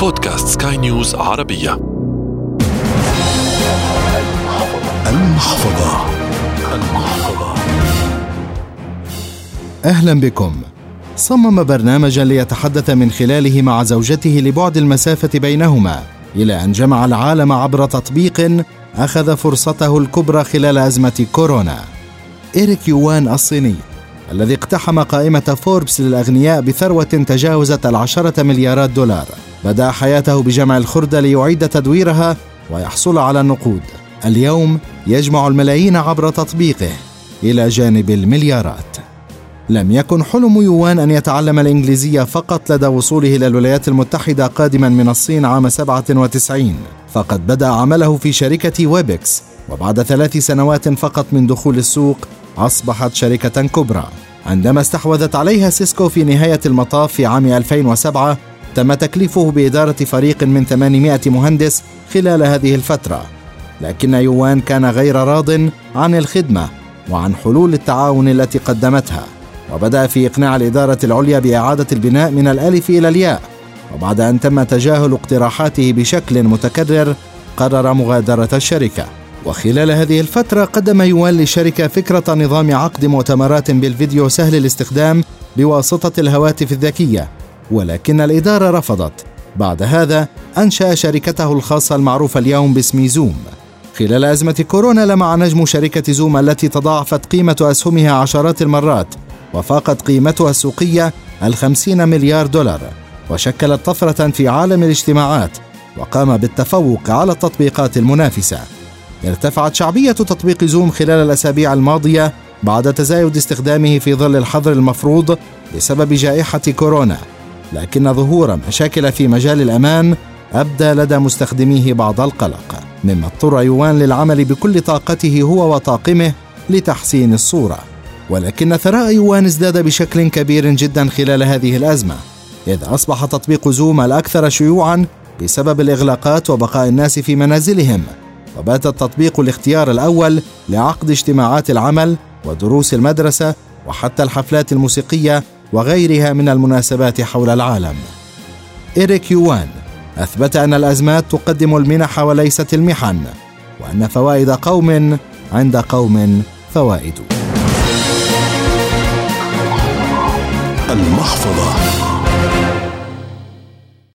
بودكاست سكاي نيوز عربية. المحفظة. المحفظة أهلا بكم. صمم برنامجا ليتحدث من خلاله مع زوجته لبعد المسافة بينهما إلى أن جمع العالم عبر تطبيق أخذ فرصته الكبرى خلال أزمة كورونا. إيريك يوان الصيني الذي اقتحم قائمة فوربس للأغنياء بثروة تجاوزت العشرة مليارات دولار. بدأ حياته بجمع الخردة ليعيد تدويرها ويحصل على النقود. اليوم يجمع الملايين عبر تطبيقه إلى جانب المليارات. لم يكن حلم يوان أن يتعلم الإنجليزية فقط لدى وصوله إلى الولايات المتحدة قادما من الصين عام 97 فقد بدأ عمله في شركة Webex وبعد ثلاث سنوات فقط من دخول السوق أصبحت شركة كبرى. عندما استحوذت عليها Cisco في نهاية المطاف في عام 2007 تم تكليفه بإدارة فريق من 800 مهندس خلال هذه الفترة. لكن يوان كان غير راض عن الخدمة وعن حلول التعاون التي قدمتها وبدأ في إقناع الإدارة العليا بإعادة البناء من الألف إلى الياء. وبعد أن تم تجاهل اقتراحاته بشكل متكرر قرر مغادرة الشركة. وخلال هذه الفترة قدم يوان للشركة فكرة نظام عقد مؤتمرات بالفيديو سهل الاستخدام بواسطة الهواتف الذكية. ولكن الإدارة رفضت. بعد هذا أنشأ شركته الخاصة المعروفة اليوم باسم زوم. خلال أزمة كورونا لمع نجم شركة زوم التي تضاعفت قيمة أسهمها عشرات المرات وفاقت قيمتها السوقية الخمسين مليار دولار وشكلت طفرة في عالم الاجتماعات وقام بالتفوق على التطبيقات المنافسة. ارتفعت شعبية تطبيق زوم خلال الأسابيع الماضية بعد تزايد استخدامه في ظل الحظر المفروض بسبب جائحة كورونا. لكن ظهور مشاكل في مجال الأمان أبدى لدى مستخدميه بعض القلق مما اضطر يوان للعمل بكل طاقته هو وطاقمه لتحسين الصورة. ولكن ثراء يوان ازداد بشكل كبير جدا خلال هذه الأزمة إذ أصبح تطبيق زوم الأكثر شيوعا بسبب الإغلاقات وبقاء الناس في منازلهم. وبات التطبيق الاختيار الأول لعقد اجتماعات العمل ودروس المدرسة وحتى الحفلات الموسيقية وغيرها من المناسبات حول العالم. إيريك يوان أثبت أن الأزمات تقدم المنح وليست المحن، وأن فوائد قوم عند قوم فوائد. المحفظة